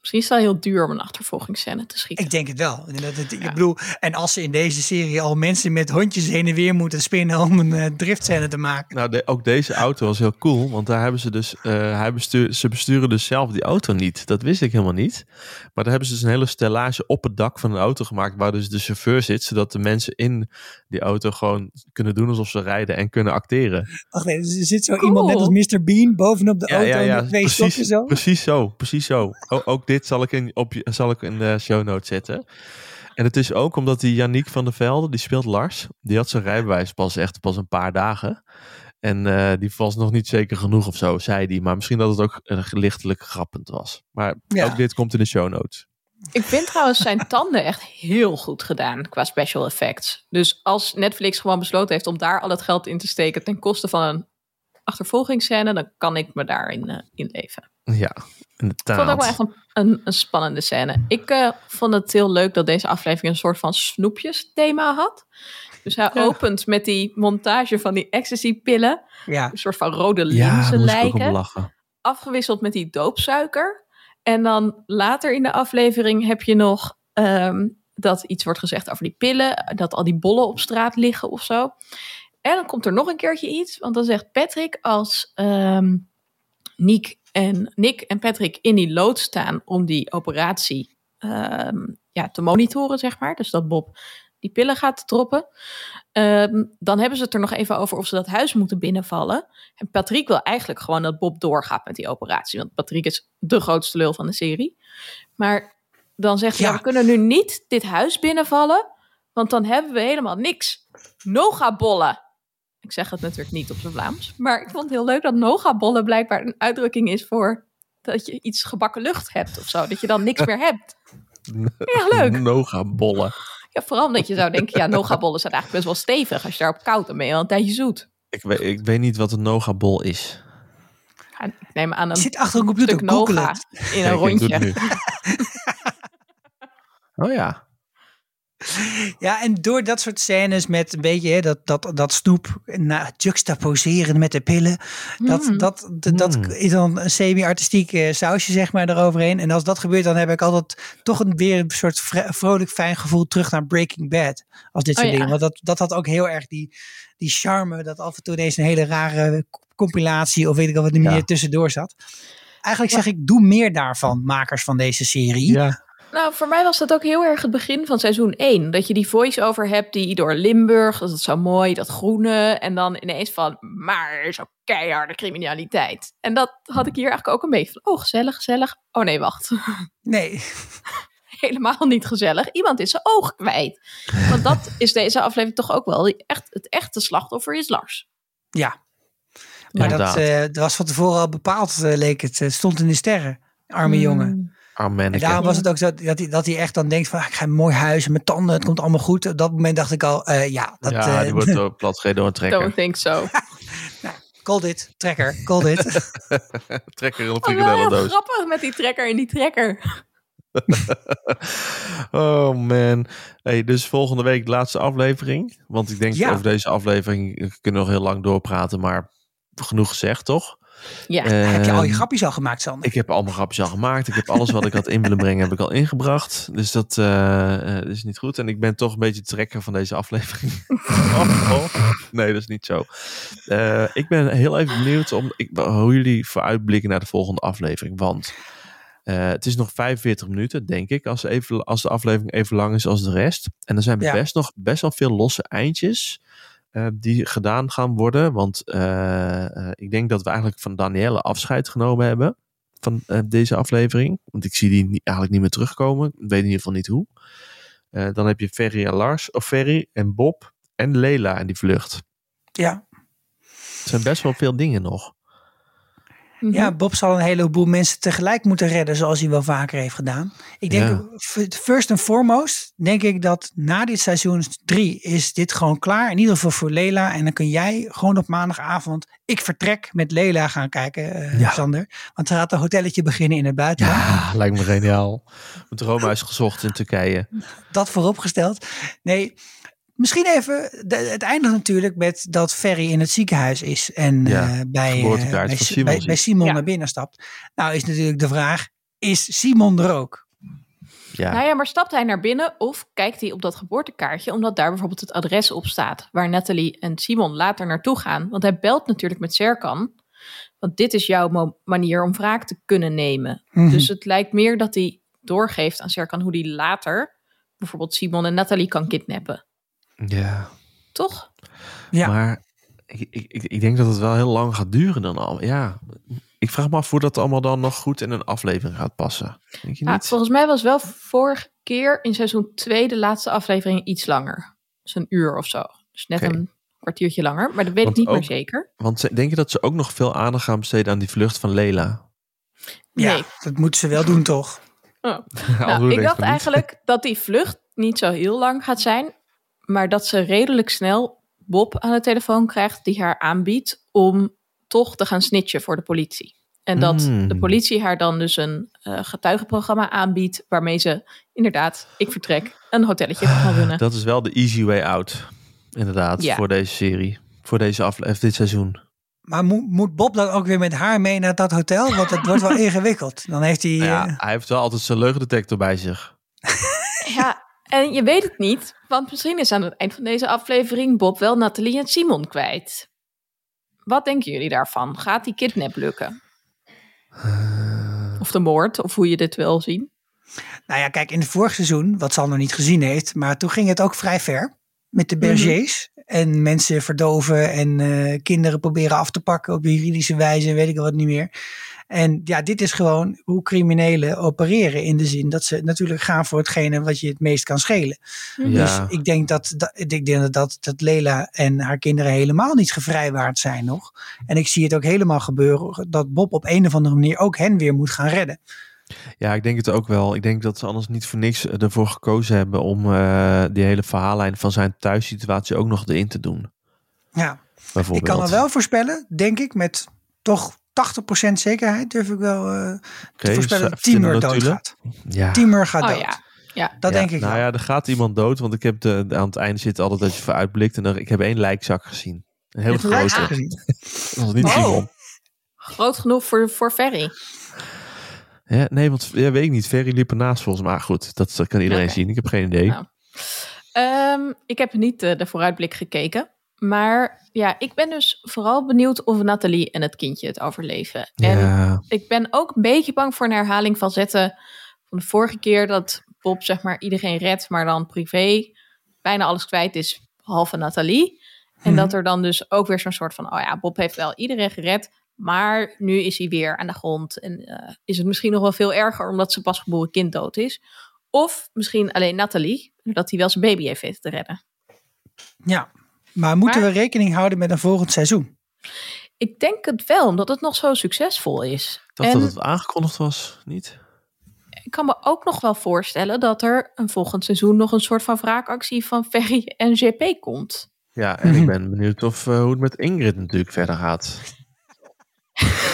Misschien is het wel heel duur om een achtervolgingsscène te schieten. Ik denk het wel. En Dat het, Ja. Ik bedoel, en als ze in deze serie al mensen met hondjes heen en weer moeten spinnen om een eh, driftscène te maken. Nou, de- ook deze auto was heel cool, want daar hebben ze dus, eh, hij bestuur, ze besturen dus zelf die auto niet. Dat wist ik helemaal niet. Maar daar hebben ze dus een hele stellage op het dak van een auto gemaakt, waar dus de chauffeur zit, zodat de mensen in die auto gewoon kunnen doen alsof ze rijden en kunnen acteren. Ach nee, dus er zit zo Cool. iemand net als Mr. Bean bovenop de Ja, auto ja, met twee stokken precies, zo. precies zo, precies zo. O- ook dit zal ik, in, op, je- zal ik in de show notes zetten. En het is ook omdat die Yannick van der Velde, die speelt Lars, die had zijn rijbewijs pas echt pas een paar dagen. En eh, die was nog niet zeker genoeg of zo, zei hij. Maar misschien dat het ook eh, lichtelijk grappend was. Maar Ja. ook dit komt in de show notes. Ik vind trouwens zijn tanden echt heel goed gedaan qua special effects. Dus als Netflix gewoon besloten heeft om daar al het geld in te steken ten koste van een achtervolgingsscène, dan kan ik me daarin eh, in leven. Ja, In de Ik vond het ook wel echt een, een, een spannende scène. Ik eh, vond het heel leuk dat deze aflevering een soort van snoepjes thema had. Dus hij Ja. opent met die montage van die ecstasy-pillen. Ja, Een soort van rode Ja, linzen om lijken. lachen. Afgewisseld met die doopsuiker. En dan later in de aflevering heb je nog ehm, dat iets wordt gezegd over die pillen. Dat al die bollen op straat liggen of zo. En dan komt er nog een keertje iets. Want dan zegt Patrick als ehm Nick, en, Nick en Patrick in die lood staan om die operatie ehm, ja, te monitoren, zeg maar. Dus dat Bob die pillen gaat droppen. Ehm, dan hebben ze het er nog even over of ze dat huis moeten binnenvallen. En Patrick wil eigenlijk gewoon dat Bob doorgaat met die operatie. Want Patrick is de grootste lul van de serie. Maar dan zegt hij, Ja. ja, we kunnen nu niet dit huis binnenvallen. Want dan hebben we helemaal niks. Nogabollen. Ik zeg het natuurlijk niet op zijn Vlaams. Maar ik vond het heel leuk dat nogabollen blijkbaar een uitdrukking is voor dat je iets gebakken lucht hebt of zo. Dat je dan niks meer hebt. Ja, leuk. Noga-bollen. Ja, vooral omdat je zou denken, ja, nogabollen zijn eigenlijk best wel stevig. Als je daarop koud, dan ben je al een tijdje zoet. Ik weet, ik weet niet wat een noga-bol is. Ja, ik neem aan een zit achter een computer. noga in een Kijk, ik doe rondje. het nu. oh ja. Ja, en door dat soort scènes met een beetje hè, dat, dat, dat snoep na, juxtaposeren met de pillen. Dat, Mm. dat, dat, dat Mm. is dan een semi-artistiek eh, sausje zeg maar eroverheen. En als dat gebeurt, dan heb ik altijd toch een, weer een soort vrolijk fijn gevoel terug naar Breaking Bad. Als dit Oh, soort ja. dingen. Want dat, dat had ook heel erg die, die charme. Dat af en toe ineens een hele rare compilatie of weet ik al wat er Ja. meer tussendoor zat. Eigenlijk zeg ik, doe meer daarvan, makers van deze serie. Ja. Nou, voor mij was dat ook heel erg het begin van seizoen 1. Dat je die voice-over hebt die door Limburg, dat is zo mooi, dat groene. En dan ineens van, maar zo keiharde criminaliteit. En dat had ik hier eigenlijk ook een beetje van, oh gezellig, gezellig. Oh nee, wacht. Nee, Helemaal niet gezellig. Iemand is zijn oog kwijt. Want dat is deze aflevering toch ook wel. Echt, het echte slachtoffer is Lars. ja. Maar dat, Inderdaad. eh, dat was van tevoren al bepaald, eh, leek het. Het stond in de sterren. Arme Hmm. jongen. En Armenneke. daarom was het ook zo dat hij, dat hij echt dan denkt van... ah, ik ga een mooi huis en mijn tanden, het komt allemaal goed. Op dat moment dacht ik al, eh, ja, dat, ja, eh, die wordt platgereden door een trekker. Don't think so. call dit, trekker, call dit. trekker in een Oh, grappig met die trekker in die trekker. oh man. Hey, dus volgende week de laatste aflevering. Want ik denk Ja. over deze aflevering kunnen we nog heel lang doorpraten. Maar genoeg gezegd, toch? Ja. Heb je al je Ehm, grapjes al gemaakt, Sander? Ik heb al mijn grapjes al gemaakt. Ik heb alles wat ik had in willen brengen, heb ik al ingebracht. Dus dat eh, eh, is niet goed. En ik ben toch een beetje trekker van deze aflevering. oh, oh. Nee, dat is niet zo. Eh, ik ben heel even benieuwd om, ik, hoe jullie vooruitblikken naar de volgende aflevering. Want eh, het is nog 45 minuten, denk ik, als, even, als de aflevering even lang is als de rest. En er zijn Ja. best nog best wel veel losse eindjes die gedaan gaan worden. Want eh, eh, ik denk dat we eigenlijk van Danielle afscheid genomen hebben van eh, deze aflevering. Want ik zie die eigenlijk niet meer terugkomen. Ik weet in ieder geval niet hoe. Eh, dan heb je Ferry en Lars, of Ferry en Bob en Lela in die vlucht. Ja. Het zijn best wel veel dingen nog. Mhm. ja, Bob zal een heleboel mensen tegelijk moeten redden, zoals hij wel vaker heeft gedaan. Ik denk, Ja. first and foremost, denk ik dat na dit seizoen 3 is dit gewoon klaar. In ieder geval voor Lela. En dan kun jij gewoon op maandagavond, ik vertrek met Lela gaan kijken, eh, Ja. Sander. Want ze gaat een hotelletje beginnen in het buitenland. Ja, lijkt me geniaal. Mijn droomhuis gezocht in Turkije. dat vooropgesteld. Nee, misschien even. de- het eindigt natuurlijk met dat Ferry in het ziekenhuis is. En Ja, eh, bij, eh, bij, Simon bij, ziet. bij Simon Ja. naar binnen stapt. Nou is natuurlijk de vraag: is Simon er ook? Ja, Nou ja, maar stapt hij naar binnen of kijkt hij op dat geboortekaartje, omdat daar bijvoorbeeld het adres op staat waar Nathalie en Simon later naartoe gaan? Want hij belt natuurlijk met Serkan, want dit is jouw manier om wraak te kunnen nemen. Mhm. Dus het lijkt meer dat hij doorgeeft aan Serkan hoe hij later bijvoorbeeld Simon en Nathalie kan kidnappen. Ja. Toch? Ja. maar ik, ik, ik, ik denk dat het wel heel lang gaat duren dan al. Ja, ik vraag me af hoe dat allemaal dan nog goed in een aflevering gaat passen. Denk je Ja, niet? volgens mij was wel vorige keer in seizoen 2 de laatste aflevering iets langer. Dus een uur of zo. Dus net een kwartiertje langer. Maar dat weet Want ik niet ook- meer zeker. Want denk je dat ze ook nog veel aandacht gaan besteden aan die vlucht van Lela? Ja, Nee. dat moeten ze wel doen, toch? Oh. Nou, ik dacht eigenlijk dat die vlucht niet zo heel lang gaat zijn. Maar dat ze redelijk snel Bob aan de telefoon krijgt die haar aanbiedt om toch te gaan snitchen voor de politie. En dat Mm. de politie haar dan dus een eh, getuigenprogramma aanbiedt. waarmee ze inderdaad, ik vertrek, een hotelletje kan gaan runnen. Dat is wel de easy way out. Inderdaad, Ja. voor deze serie. Voor deze aflevering, dit seizoen. Maar moet, moet Bob dan ook weer met haar mee naar dat hotel? Want het wordt wel ingewikkeld. Dan heeft hij... Nou ja, eh, hij heeft wel altijd zijn leugendetector bij zich. Ja, en je weet het niet. Want misschien is aan het eind van deze aflevering Bob wel Nathalie en Simon kwijt. Wat denken jullie daarvan? Gaat die kidnap lukken? Of de moord, of hoe je dit wil zien. Nou ja, kijk, in het vorig seizoen, wat Sander niet gezien heeft, maar toen ging het ook vrij ver met de Mhm. bergers. En mensen verdoven en eh, kinderen proberen af te pakken op juridische wijze en weet ik wat niet meer. En ja, dit is gewoon hoe criminelen opereren in de zin dat ze natuurlijk gaan voor hetgene wat je het meest kan schelen. Mhm. Ja. Dus ik denk dat, dat, ik denk dat, dat, Lela en haar kinderen helemaal niet gevrijwaard zijn nog. En ik zie het ook helemaal gebeuren dat Bob op een of andere manier ook hen weer moet gaan redden. Ja, ik denk het ook wel. Ik denk dat ze anders niet voor niks ervoor gekozen hebben om eh, die hele verhaallijn van zijn thuissituatie ook nog erin te doen. Ja. Ik kan er wel voorspellen, denk ik, met toch 80% zekerheid durf ik wel eh, te voorspellen dat Timur doodgaat. Ja. Timur gaat Oh dood. ja. ja. Dat Ja, denk ik Nou wel. ja, er gaat iemand dood, want ik heb de, aan het einde zit altijd dat je vooruitblikt en er, ik heb één lijkzak gezien. Een hele Heb je lijkzak grote. gezien? Dat was niet Oh. Groot genoeg voor, voor Ferry. Ja, nee, want ja, weet ik niet. Ferry liep ernaast volgens mij. Maar goed, dat, dat kan iedereen zien. Ik heb geen idee. Nou. Ehm, ik heb niet eh, de vooruitblik gekeken. Maar ja, ik ben dus vooral benieuwd of Nathalie en het kindje het overleven. En ja, ik ben ook een beetje bang voor een herhaling van zetten van de vorige keer dat Bob zeg maar iedereen redt, maar dan privé bijna alles kwijt is, behalve Nathalie. En Mhm. dat er dan dus ook weer zo'n soort van, oh ja, Bob heeft wel iedereen gered, maar nu is hij weer aan de grond. En eh, is het misschien nog wel veel erger omdat zijn pasgeboren kind dood is. Of misschien alleen Nathalie, dat hij wel zijn baby heeft weten te redden. Ja, maar moeten Maar- we rekening houden met een volgend seizoen? Ik denk het wel, omdat het nog zo succesvol is. ik dacht en dat het aangekondigd was. Niet? ik kan me ook nog wel voorstellen dat er een volgend seizoen nog een soort van wraakactie van Ferry en GP komt. Ja, en Mhm. ik ben benieuwd of, eh, hoe het met Ingrid natuurlijk verder gaat.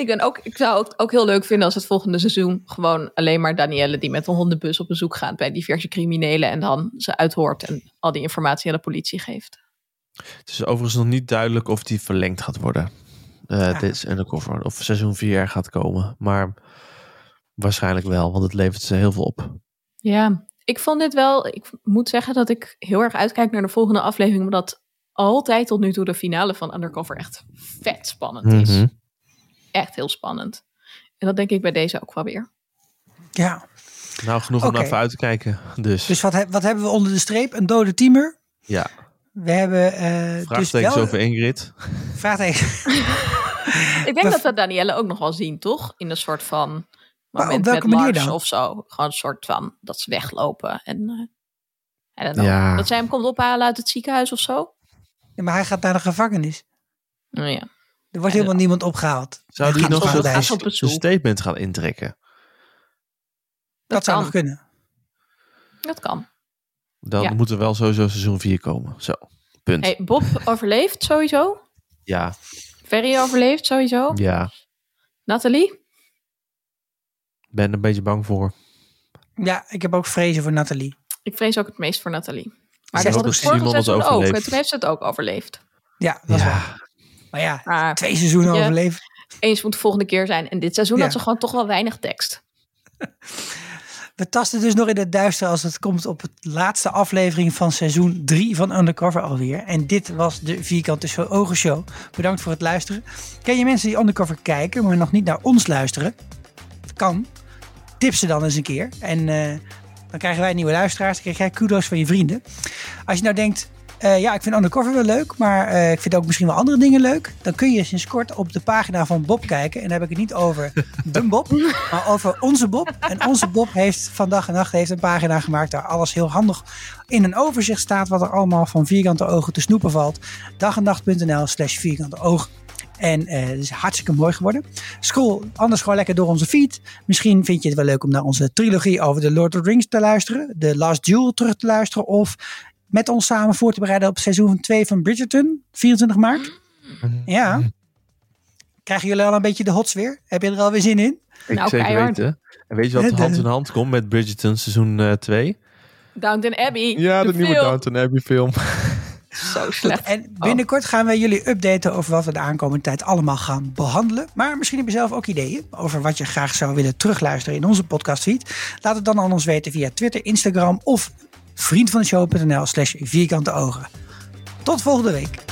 Ik, ben ook, ik zou het ook heel leuk vinden als het volgende seizoen gewoon alleen maar Danielle die met een hondenbus op bezoek gaat bij diverse criminelen en dan ze uithoort en al die informatie aan de politie geeft. Het is overigens nog niet duidelijk of die verlengd gaat worden. Eh Ja. Dit is undercover. Of seizoen 4 er gaat komen. Maar waarschijnlijk wel, want het levert ze heel veel op. Ja, ik vond dit wel. Ik moet zeggen dat ik heel erg uitkijk naar de volgende aflevering, omdat altijd tot nu toe de finale van Undercover echt vet spannend is. Mhm. Echt heel spannend. En dat denk ik bij deze ook wel weer. Ja, Nou, genoeg om Oké. naar even uit te kijken. Dus, dus wat, heb- wat hebben we onder de streep? Een dode Timur. ja, We hebben eh dus vraagtekens wel... over Ingrid. Vraagteken. Ik denk Maar- dat we Danielle ook nog wel zien, toch? In een soort van Maar moment op welke met dan? of zo. Gewoon een soort van dat ze weglopen. En eh, I don't know. Ja. dat zij hem komt ophalen uit het ziekenhuis of zo. Ja, maar hij gaat naar de gevangenis. Nou ja. Er wordt helemaal niemand opgehaald. Zou die nog een bezoek. statement gaan intrekken? Dat zou kan. nog kunnen. Dat kan. Dan Ja. moet er wel sowieso seizoen 4 komen. Zo, punt. Hey, Bob overleeft sowieso. Ja, Ferry overleeft sowieso. ja. Nathalie? Ben er een beetje bang voor. Ja, ik heb ook vrezen voor Nathalie. Ik vrees ook het meest voor Nathalie. Maar dat had procent. ik vorige seizoen ook. overleeft. En toen heeft ze het ook overleefd. Ja, dat is waar. Maar ja, Maar twee seizoenen overleven. eens moet de volgende keer zijn. En dit seizoen Ja. had ze gewoon toch wel weinig tekst. We tasten dus nog in het duister als het komt op het laatste aflevering van seizoen 3 van Undercover alweer. En dit was de Vierkante Ogen Show. Bedankt voor het luisteren. Ken je mensen die Undercover kijken, maar nog niet naar ons luisteren? Kan. Tip ze dan eens een keer. En eh, dan krijgen wij nieuwe luisteraars. Dan krijg jij kudo's van je vrienden. Als je nou denkt, eh, ja, ik vind Undercover wel leuk, maar eh, ik vind ook misschien wel andere dingen leuk. Dan kun je sinds kort op de pagina van Bob kijken. En dan heb ik het niet over de Bob, maar over onze Bob. En onze Bob heeft vandaag en nacht heeft een pagina gemaakt waar alles heel handig in een overzicht staat. Wat er allemaal van vierkante ogen te snoepen valt. dagennacht.nl slash vierkante ogen. En eh het is hartstikke mooi geworden. Scroll anders gewoon lekker door onze feed. Misschien vind je het wel leuk om naar onze trilogie over de Lord of the Rings te luisteren. De Last Duel terug te luisteren. Of met ons samen voor te bereiden op seizoen 2 van Bridgerton. 24 maart. Ja. Krijgen jullie al een beetje de hots weer? Heb je er alweer zin in? Ik Nou, zeker keihard. weten. En weet je wat De- hand in hand komt met Bridgerton seizoen 2? Downton Abbey. ja, de, nieuwe film. Downton Abbey film. Zo slecht. En binnenkort gaan we jullie updaten over wat we de aankomende tijd allemaal gaan behandelen. Maar misschien heb je zelf ook ideeën over wat je graag zou willen terugluisteren in onze podcastfeed. Laat het dan aan ons weten via Twitter, Instagram of vriendvandeshow.nl slash vierkante ogen. Tot volgende week.